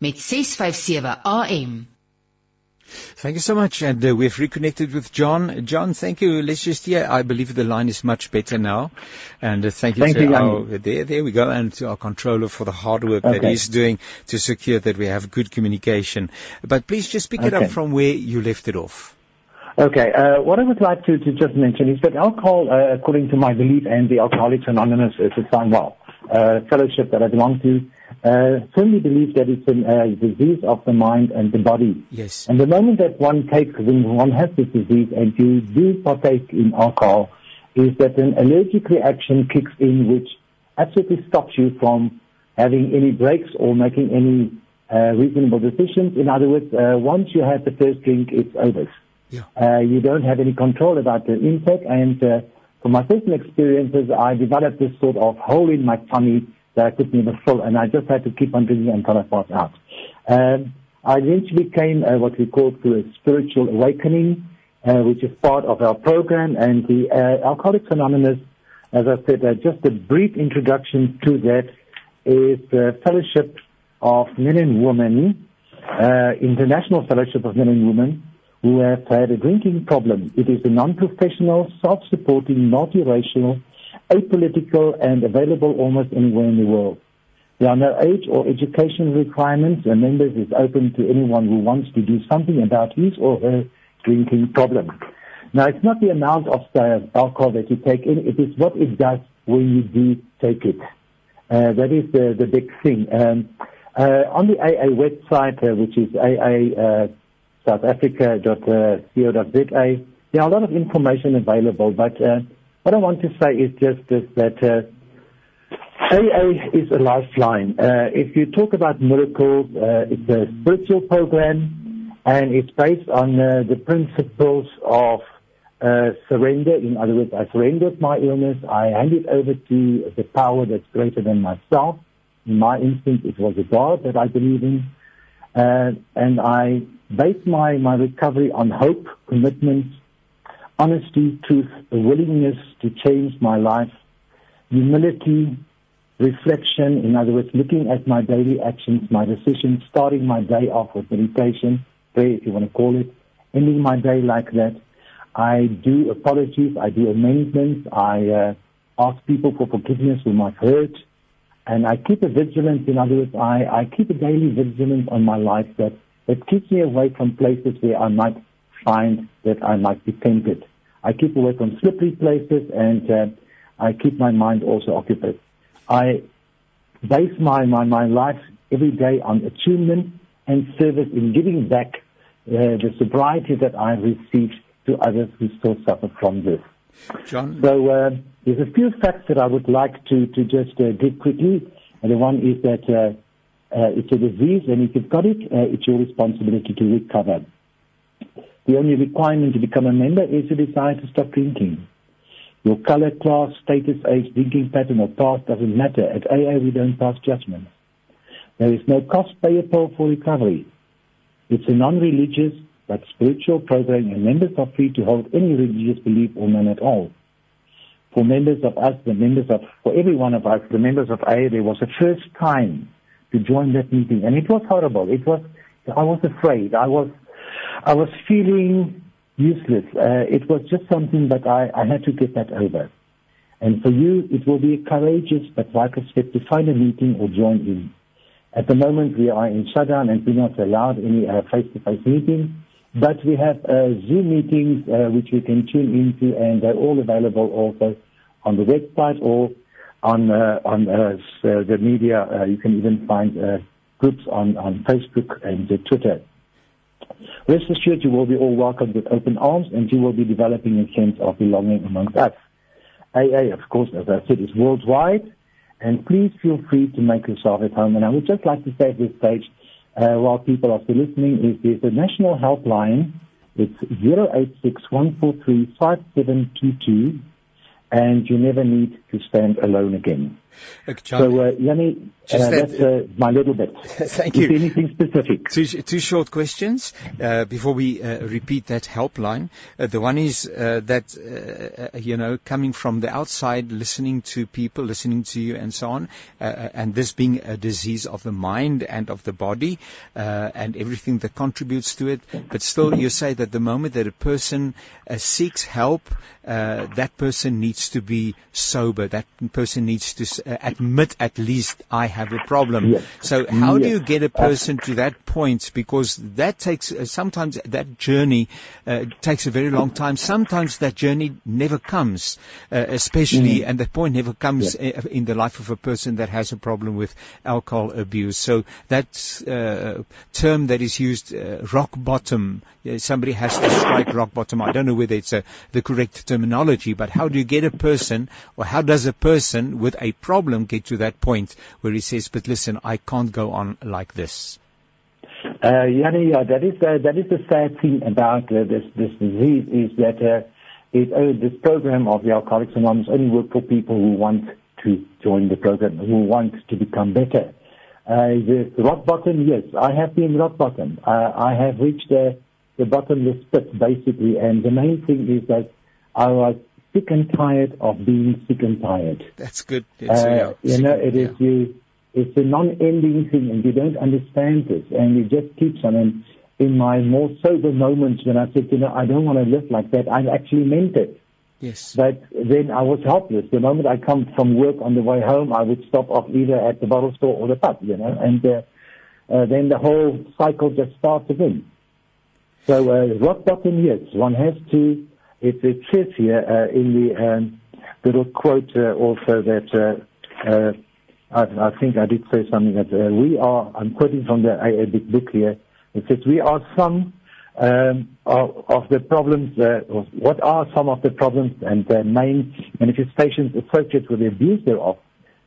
met 657 AM. Thank you so much. And uh, we've reconnected with John. John, thank you. Let's just hear. I believe the line is much better now. And uh, thank you thank to you, our, there, there we go, and to our controller for the hard work okay. that he's doing to secure that we have good communication. But please just pick okay. it up from where you left it off. Okay. Uh, what I would like to, to just mention is that alcohol, uh, according to my belief and the Alcoholics Anonymous Society, well, uh, fellowship that I belong to, uh, firmly believe that it's a uh, disease of the mind and the body. Yes. And the moment that one takes, when one has this disease and you do partake in alcohol, is that an allergic reaction kicks in which absolutely stops you from having any breaks or making any uh, reasonable decisions. In other words, uh, once you have the first drink, it's over. Yeah. Uh, you don't have any control about the intake. And uh, from my personal experiences, I developed this sort of hole in my tummy that I could never fill, and I just had to keep on drinking until I passed out. Um, I eventually came uh, what we call to a spiritual awakening, uh, which is part of our program, and the uh, Alcoholics Anonymous, as I said, uh, just a brief introduction to that is the fellowship of men and women, uh, international fellowship of men and women who have had a drinking problem. It is a non-professional, self-supporting, multiracial, apolitical, and available almost anywhere in the world. There are no age or education requirements, and members is open to anyone who wants to do something about his or her drinking problem. Now, it's not the amount of the alcohol that you take in, it is what it does when you do take it. Uh, that is the, the big thing. Um, uh, on the AA website, uh, which is AA uh, Africa.co.za. There are a lot of information available, but uh, what I want to say is just this, that uh, AA is a lifeline. Uh, if you talk about miracles, uh, it's a spiritual program, and it's based on uh, the principles of uh, surrender. In other words, I surrender my illness. I hand it over to the power that's greater than myself. In my instance, it was a God that I believe in. Uh, and I base my, my recovery on hope, commitment, honesty, truth, a willingness to change my life, humility, reflection, in other words, looking at my daily actions, my decisions, starting my day off with meditation, prayer if you want to call it, ending my day like that. I do apologies, I do amendments, I uh, ask people for forgiveness whom I've hurt, and I keep a vigilance, in other words, I, I keep a daily vigilance on my life that it keeps me away from places where I might find that I might be tempted. I keep away from slippery places and uh, I keep my mind also occupied. I base my, my, my life every day on attunement and service in giving back uh, the sobriety that I received to others who still suffer from this. John? So uh, there's a few facts that I would like to, to just uh, give quickly. And the one is that uh, Uh, it's a disease, and if you've got it, uh, it's your responsibility to recover. The only requirement to become a member is to decide to stop drinking. Your color, class, status, age, drinking pattern, or past doesn't matter. At AA, we don't pass judgment. There is no cost payable for recovery. It's a non-religious but spiritual program, and members are free to hold any religious belief or none at all. For members of us, the members of, for every one of us, the members of AA, there was a first time to join that meeting, and it was horrible. It was, I was afraid. I was, I was feeling useless. Uh, it was just something that I, I had to get that over. And for you, it will be a courageous but vital step to find a meeting or join in. At the moment, we are in shutdown and we're not allowed any uh, face-to-face meetings, but we have uh, Zoom meetings uh, which we can tune into, and they're all available also on the website or on uh, on uh, the media. You can even find groups on, on Facebook and Twitter. Rest assured, you will be all welcomed with open arms, and you will be developing a sense of belonging amongst us. AA, of course, as I said, is worldwide, and please feel free to make yourself at home. And I would just like to say at this stage, uh, while people are still listening, is there's a national helpline. It's 086 and you never need to stand alone again. Okay, so, uh, Yanni, that's uh, my little bit. Thank you. anything specific? Two, two short questions uh, before we uh, repeat that helpline. Uh, the one is uh, that, uh, uh, you know, coming from the outside, listening to people, listening to you and so on, uh, uh and this being a disease of the mind and of the body uh, and everything that contributes to it, but still you say that the moment that a person uh, seeks help, uh, that person needs to be sober. That person needs to uh, admit at least I have a problem. Yes. So how yes. do you get a person to that point? Because that takes uh, sometimes that journey uh, takes a very long time. Sometimes that journey never comes, uh, especially mm. and that point never comes yes. in the life of a person that has a problem with alcohol abuse. So that uh, term that is used, uh, rock bottom. Somebody has to strike rock bottom. I don't know whether it's the correct terminology, but how do you get a person, or how does a person with a problem get to that point where he says, but listen, I can't go on like this? Uh, yeah, yeah, that is uh, that is the sad thing about uh, this this disease is that uh, it, uh, this program of the Alcoholics Anonymous only work for people who want to join the program, who want to become better. Uh, the rock bottom, yes, I have been rock bottom. Uh, I have reached the, the bottomless pit basically, and the main thing is that I was sick and tired of being sick and tired. That's good. Uh, you know, it is yeah. you. It's a non-ending thing, and you don't understand this, and it just keeps on. And in my more sober moments, when I said, you know, I don't want to live like that, I actually meant it. Yes. But then I was helpless. The moment I come from work on the way home, I would stop off either at the bottle store or the pub, you know, and uh, uh, then the whole cycle just starts again. So uh, rock bottom, yes, one has to it, it says here uh, in the um, little quote uh, also that uh, uh, I, I, think I did say something that uh, we are. I'm quoting from the AA Big Book here. It says we are some um, of, of, the problems. Uh, what are some of the problems and the main manifestations associated with the abuse thereof?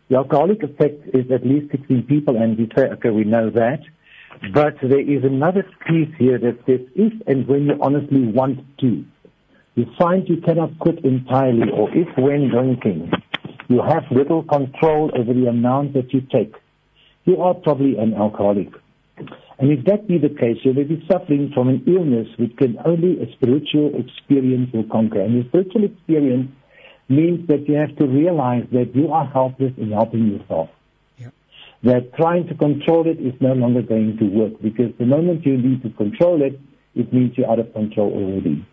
The alcoholic effect is at least 16 people, and we say, okay, we know that. But there is another piece here that says, if and when you honestly want to, you find you cannot quit entirely, or if when drinking, you have little control over the amount that you take, you are probably an alcoholic. And if that be the case, you may be suffering from an illness which can only a spiritual experience will conquer. And a spiritual experience means that you have to realize that you are helpless in helping yourself. That trying to control it is no longer going to work because the moment you need to control it, it means you're out of control already.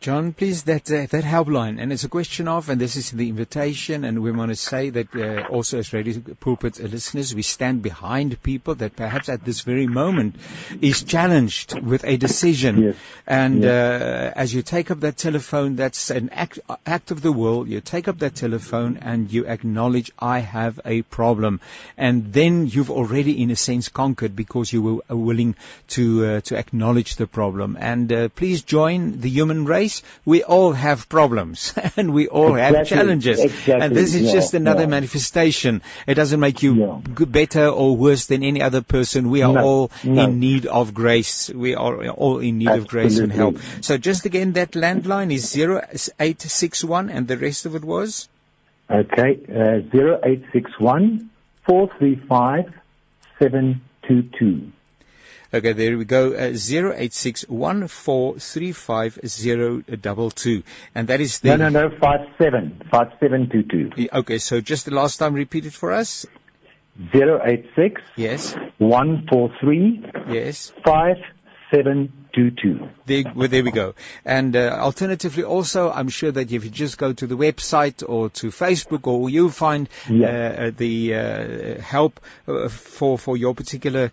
John, please, that uh, that helpline, and it's a question of, and this is the invitation, and we want to say that uh, also as Radio Pulpit listeners, we stand behind people that perhaps at this very moment is challenged with a decision. Yes. And yes. Uh, as you take up that telephone, that's an act, act of the will. You take up that telephone and you acknowledge, I have a problem, and then you've already, in a sense, conquered because you were willing to uh, to acknowledge the problem problem. And uh, please join the human race. We all have problems and we all have challenges. exactly, And this is just another manifestation. It doesn't make you better or worse than any other person. We are all in need of grace. We are all in need of grace and help. So just again, that landline is 0861 and the rest of it was? Okay, uh, 0861 435 722. Okay, there we go. Uh, 0861435022. And that is the... No, no, no, 57, 5722. Okay, so just the last time repeat it for us. 086 Yes, 143 yes. 5722. There, well, there we go. And uh, alternatively, also, I'm sure that if you just go to the website or to Facebook, or you'll find Yeah. uh, the uh, help uh, for for your particular.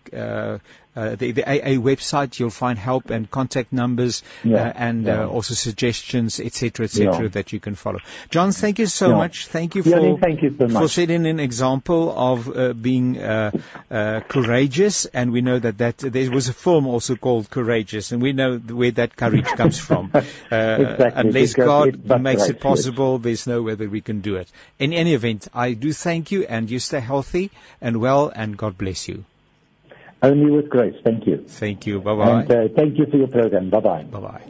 Uh, uh, the, the AA website, you'll find help and contact numbers Yeah, uh, and yeah. uh, also suggestions, etc., etc., Yeah. that you can follow. John, thank you so much. Thank you for thank you so for setting an example of uh, being uh, uh, courageous, and we know that that there was a film also called Courageous, and we know where that courage comes from. Uh, Exactly, Unless God makes right, it possible, there's no way that we can do it. In any event, I do thank you, and you stay healthy and well, and God bless you. Only with grace. Thank you. Thank you. Bye bye. And uh, thank you for your program. Bye-bye. Bye bye.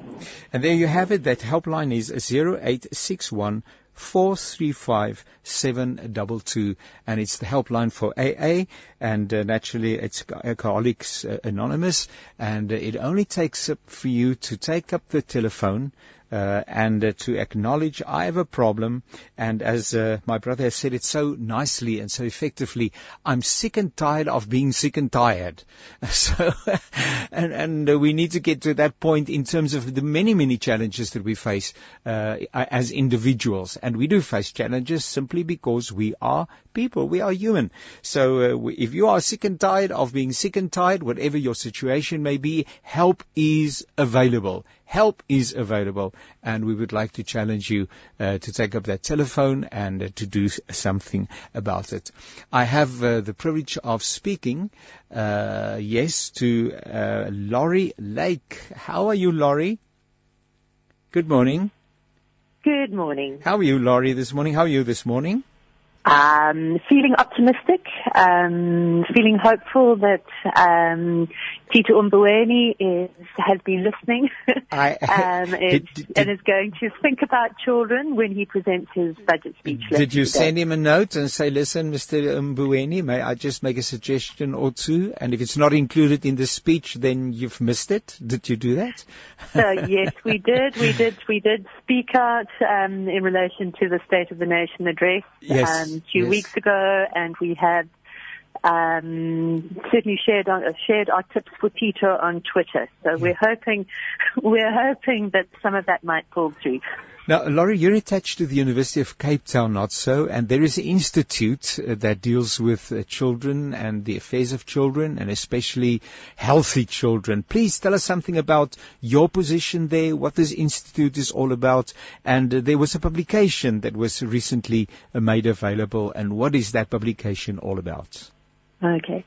And there you have it. That helpline is 0861 435 722 and it's the helpline for AA and uh, naturally it's Alcoholics uh, Anonymous and uh, it only takes up for you to take up the telephone uh, and uh, to acknowledge I have a problem. And as uh, my brother has said it so nicely and so effectively I'm sick and tired of being sick and tired. So and and uh, we need to get to that point in terms of the many many challenges that we face uh, as individuals. And we do face challenges simply because we are people. We are human. So uh, we, if you are sick and tired of being sick and tired whatever your situation may be help is available help is available and we would like to challenge you uh, to take up that telephone and uh, to do something about it. I have uh, the privilege of speaking, uh, yes, to uh, Lori Lake. How are you, Lori? Good morning. Good morning. How are you, Lori, this morning? How are you this morning? Um, feeling optimistic, um, feeling hopeful that um, Tito Mboweni is has been listening I- um, is, Did- did- and is going to think about children when he presents his budget speech. Did you today. send him a note and say, listen, Mr. Mboweni, may I just make a suggestion or two? And if it's not included in the speech, then you've missed it. Did you do that? So yes, we did. We did. We did speak out um, in relation to the State of the Nation address Yes, um, two yes. weeks ago, and we had um, certainly shared uh, shared our tips for Tito on Twitter. So we're hoping we're hoping that some of that might pull through. Now, Lori, you're attached to the University of Cape Town, not so, and there is an institute uh, that deals with uh, children and the affairs of children, and especially healthy children. Please tell us something about your position there, what this institute is all about, and uh, there was a publication that was recently uh, made available, and what is that publication all about? Okay.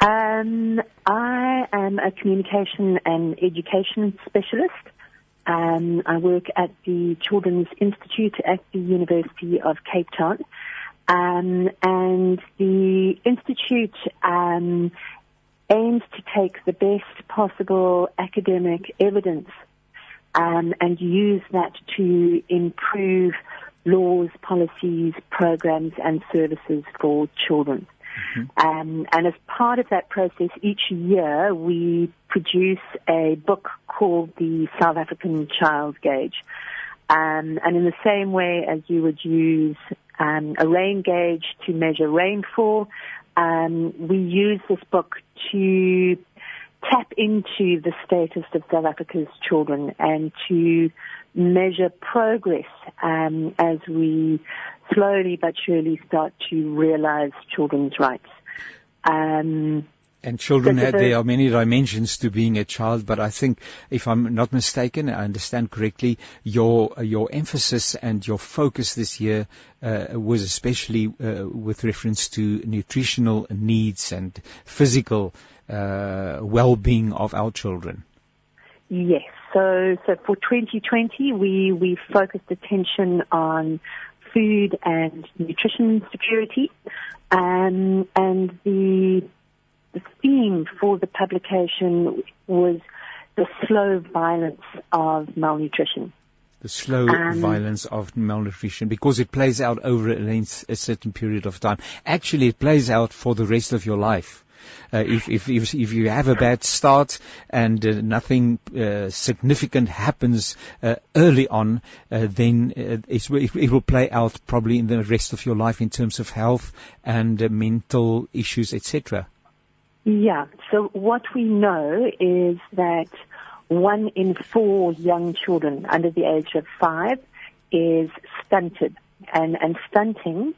Um, I am a communication and education specialist. Um, I work at the Children's Institute at the University of Cape Town. Um, and the Institute um, aims to take the best possible academic evidence um, and use that to improve laws, policies, programs, and services for children. Um, and as part of that process, each year we produce a book called the South African Child Gauge. Um, and in the same way as you would use um, a rain gauge to measure rainfall, um, we use this book to tap into the status of South Africa's children and to measure progress um, as we slowly but surely start to realize children's rights. Um, And children, That's a had, there are many dimensions to being a child, but I think, if I'm not mistaken, I understand correctly, your your emphasis and your focus this year uh, was especially uh, with reference to nutritional needs and physical uh, well-being of our children. Yes. So, so for 2020, we, we focused attention on food and nutrition security. Um, and the, the theme for the publication was the slow violence of malnutrition. The slow Um, violence of malnutrition because it plays out over a, length, a certain period of time. Actually, it plays out for the rest of your life. Uh, if, if, if, if you have a bad start and uh, nothing uh, significant happens uh, early on, uh, then uh, it, it will play out probably in the rest of your life in terms of health and mental issues, etc. Yeah. So what we know is that one in four young children under the age of five is stunted, and and stunting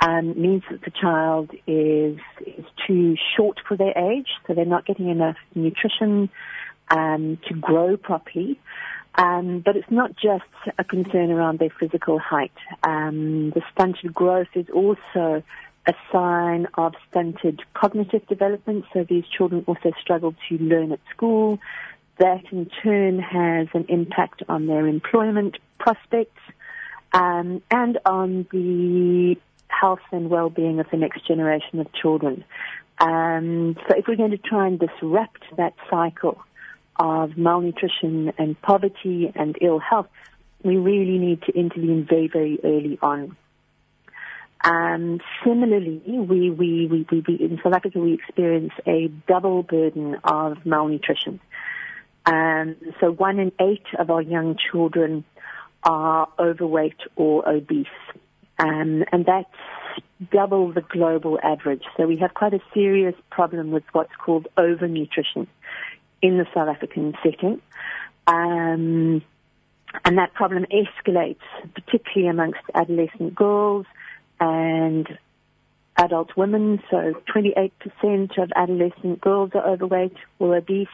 um, means that the child is is too short for their age, so they're not getting enough nutrition um, to grow properly. Um, but it's not just a concern around their physical height. Um, the stunted growth is also a sign of stunted cognitive development. So these children also struggle to learn at school. That in turn has an impact on their employment prospects um, and on the health and well-being of the next generation of children. Um, so if we're going to try and disrupt that cycle of malnutrition and poverty and ill health, we really need to intervene very, very early on. Um, similarly, we, we, we, we, in South Africa, we experience a double burden of malnutrition. Um, so one in eight of our young children are overweight or obese. Um, and that's double the global average. So we have quite a serious problem with what's called overnutrition in the South African setting. Um, and that problem escalates, particularly amongst adolescent girls and adult women. So 28% of adolescent girls are overweight or obese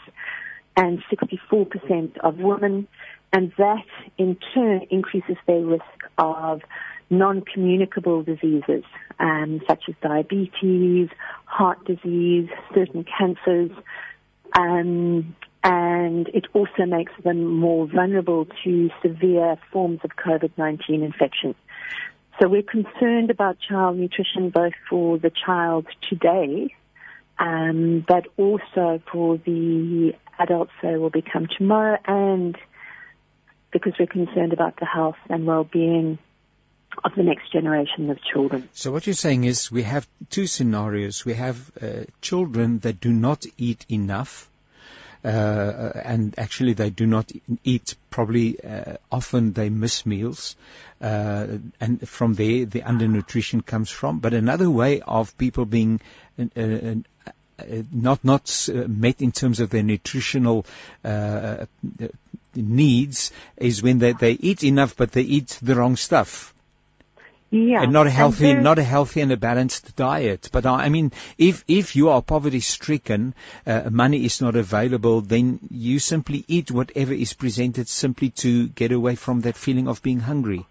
and 64% of women. And that in turn increases their risk of non-communicable diseases, um, such as diabetes, heart disease, certain cancers, um, and it also makes them more vulnerable to severe forms of COVID-19 infection. So we're concerned about child nutrition both for the child today, um, but also for the adults they will become tomorrow and because we're concerned about the health and well-being of the next generation of children. So what you're saying is we have two scenarios. We have uh, children that do not eat enough, uh, and actually they do not eat. Probably uh, often they miss meals, uh, and from there the undernutrition comes from. But another way of people being uh, uh, not not uh, met in terms of their nutritional uh, needs is when they, they eat enough, but they eat the wrong stuff. Yeah, and not a healthy, and not a healthy and a balanced diet. But I mean, if if you are poverty stricken, uh, money is not available, then you simply eat whatever is presented, simply to get away from that feeling of being hungry.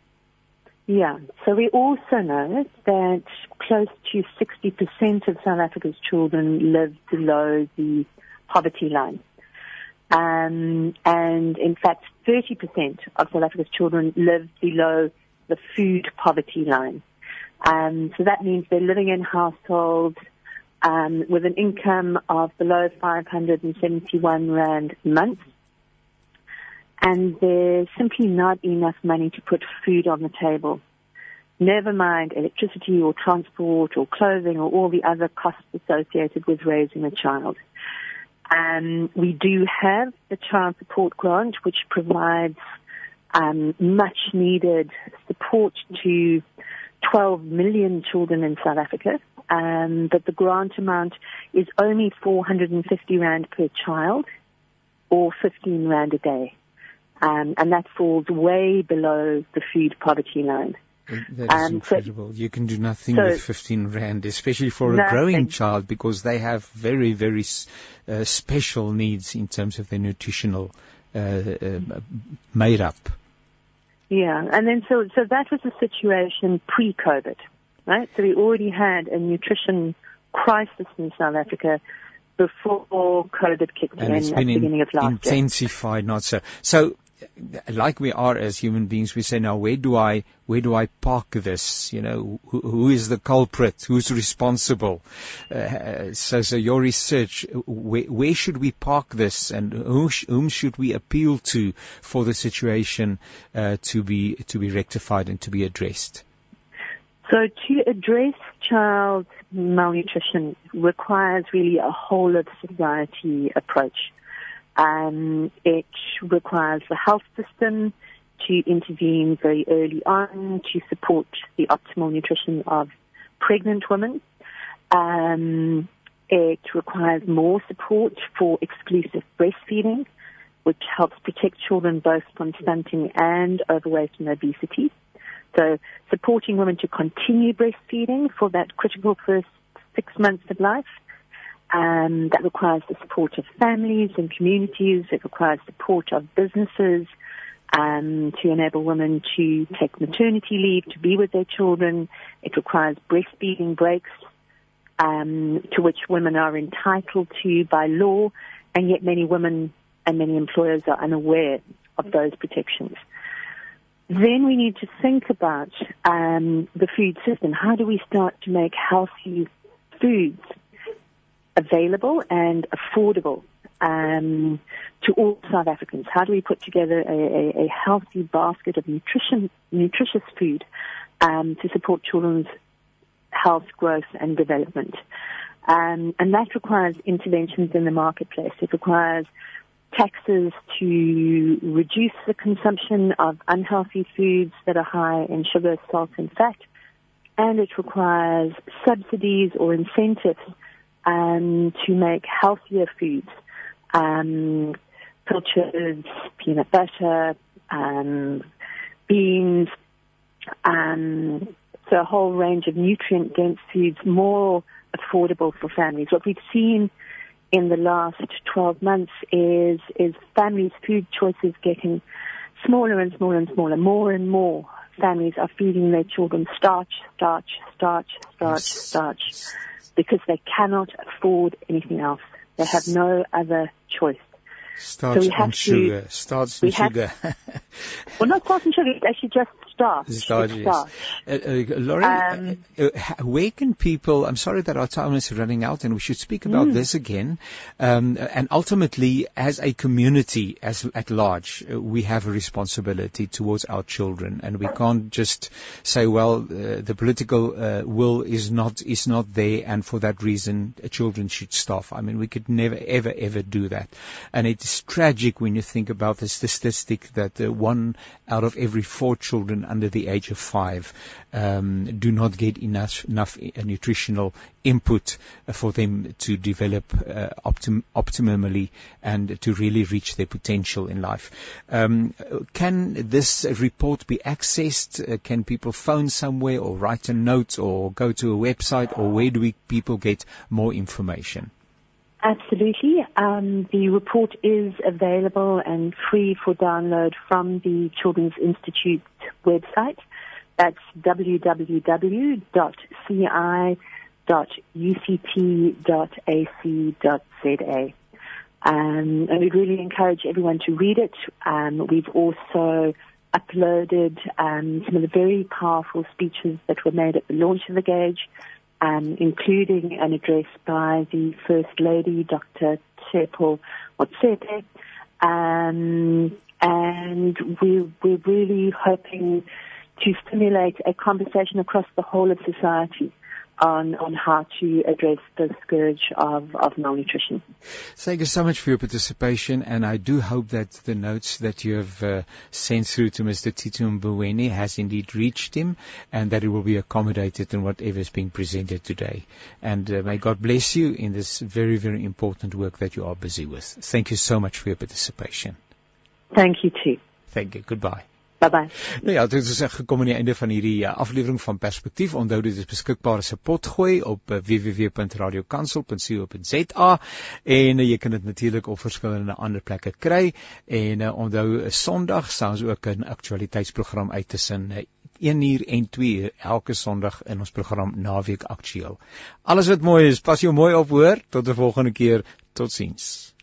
Yeah. So we also know that close to 60% of South Africa's children live below the poverty line. Um, and in fact, 30% of South Africa's children live below the food poverty line. Um, so that means they're living in households um, with an income of below 571 rand a month. And there's simply not enough money to put food on the table. Never mind electricity or transport or clothing or all the other costs associated with raising a child. Um, we do have the child support grant, which provides um, much needed support to 12 million children in South Africa. Um, but the grant amount is only 450 rand per child or 15 rand a day. Um, and that falls way below the food poverty line. That is Um, so- incredible. you can do nothing so- with 15 rand, especially for a Nothing. growing child, because they have very, very uh, special needs in terms of their nutritional uh, uh, made up. Yeah, and then so so that was the situation pre-COVID, right? So we already had a nutrition crisis in South Africa before COVID kicked and in at the beginning of last year. intensified, not so. So, like we are as human beings, we say now, where do I, where do I park this? You know, who, who is the culprit? Who's responsible? Uh, so, so your research, where, where should we park this, and who sh- whom should we appeal to for the situation uh, to be to be rectified and to be addressed? So to address child malnutrition requires really a whole of society approach. Um, it requires the health system to intervene very early on to support the optimal nutrition of pregnant women. Um, it requires more support for exclusive breastfeeding, which helps protect children both from stunting and overweight and obesity. So supporting women to continue breastfeeding for that critical first six months of life. Um, that requires the support of families and communities. It requires support of businesses um, to enable women to take maternity leave, to be with their children. It requires breastfeeding breaks um, to which women are entitled to by law, and yet many women and many employers are unaware of those protections. Then we need to think about um, the food system. How do we start to make healthy foods available and affordable um, to all South Africans? How do we put together a, a, a healthy basket of nutrition, nutritious food um, to support children's health, growth, and development? Um, and that requires interventions in the marketplace. It requires taxes to reduce the consumption of unhealthy foods that are high in sugar, salt, and fat. And it requires subsidies or incentives um, to make healthier foods, um, pilchards, peanut butter, um, beans, um, so a whole range of nutrient-dense foods more affordable for families. What we've seen in the last 12 months is is families' food choices getting smaller and smaller and smaller. More and more families are feeding their children starch, starch, starch, starch, starch, because they cannot afford anything else. They have no other choice. Starch we have and to- sugar. Starch we and have- sugar. Well, not starch and sugar. It's actually just starch. Starch, It's yes. starch. Uh, uh, Lauren, Um, uh, uh, where can people, I'm sorry that our time is running out and we should speak about Mm. this again, um, and ultimately as a community as at large, uh, we have a responsibility towards our children and we can't just say, well, uh, the political uh, will is not, is not there and for that reason uh, children should starve. I mean, we could never, ever, ever do that. And it is tragic when you think about the statistic that uh, one out of every four children under the age of five um, do not get enough, enough uh, nutritional input uh, for them to develop uh, optim- optimally and to really reach their potential in life. Um, can this report be accessed? Uh, can people phone somewhere or write a note or go to a website or where do we, people get more information? Absolutely. Um, the report is available and free for download from the Children's Institute website. That's www.ci.uct.ac.za. Um, and we'd really encourage everyone to read it. Um, we've also uploaded um, some of the very powerful speeches that were made at the launch of the Gauge, um, including an address by the First Lady, Dr. Tshepo Motsepe. Um, and we, we're really hoping to stimulate a conversation across the whole of society on, on how to address the scourge of, of malnutrition. Thank you so much for your participation, and I do hope that the notes that you have uh, sent through to Mr. Tito Mboweni has indeed reached him, and that it will be accommodated in whatever is being presented today. And uh, may God bless you in this very, very important work that you are busy with. Thank you so much for your participation. Thank you too. Thank you. Goodbye. Bye bye. Nou ja, dit is gekom aan die einde van hierdie uh, aflewering van Perspektief. Onthou dit is beskikbaar as 'n potgooi op uh, www.radiokansel.co.za en uh, jy kan dit natuurlik op verskillende ander plekke kry. En uh, onthou Sondag staan ons ook 'n aktualiteitsprogram uit tussen uh, 1 uur en 2 uur elke Sondag in ons program Naweek Aktueel. Alles wat mooi is, pas jou mooi op hoor. Tot 'n volgende keer. Totsiens.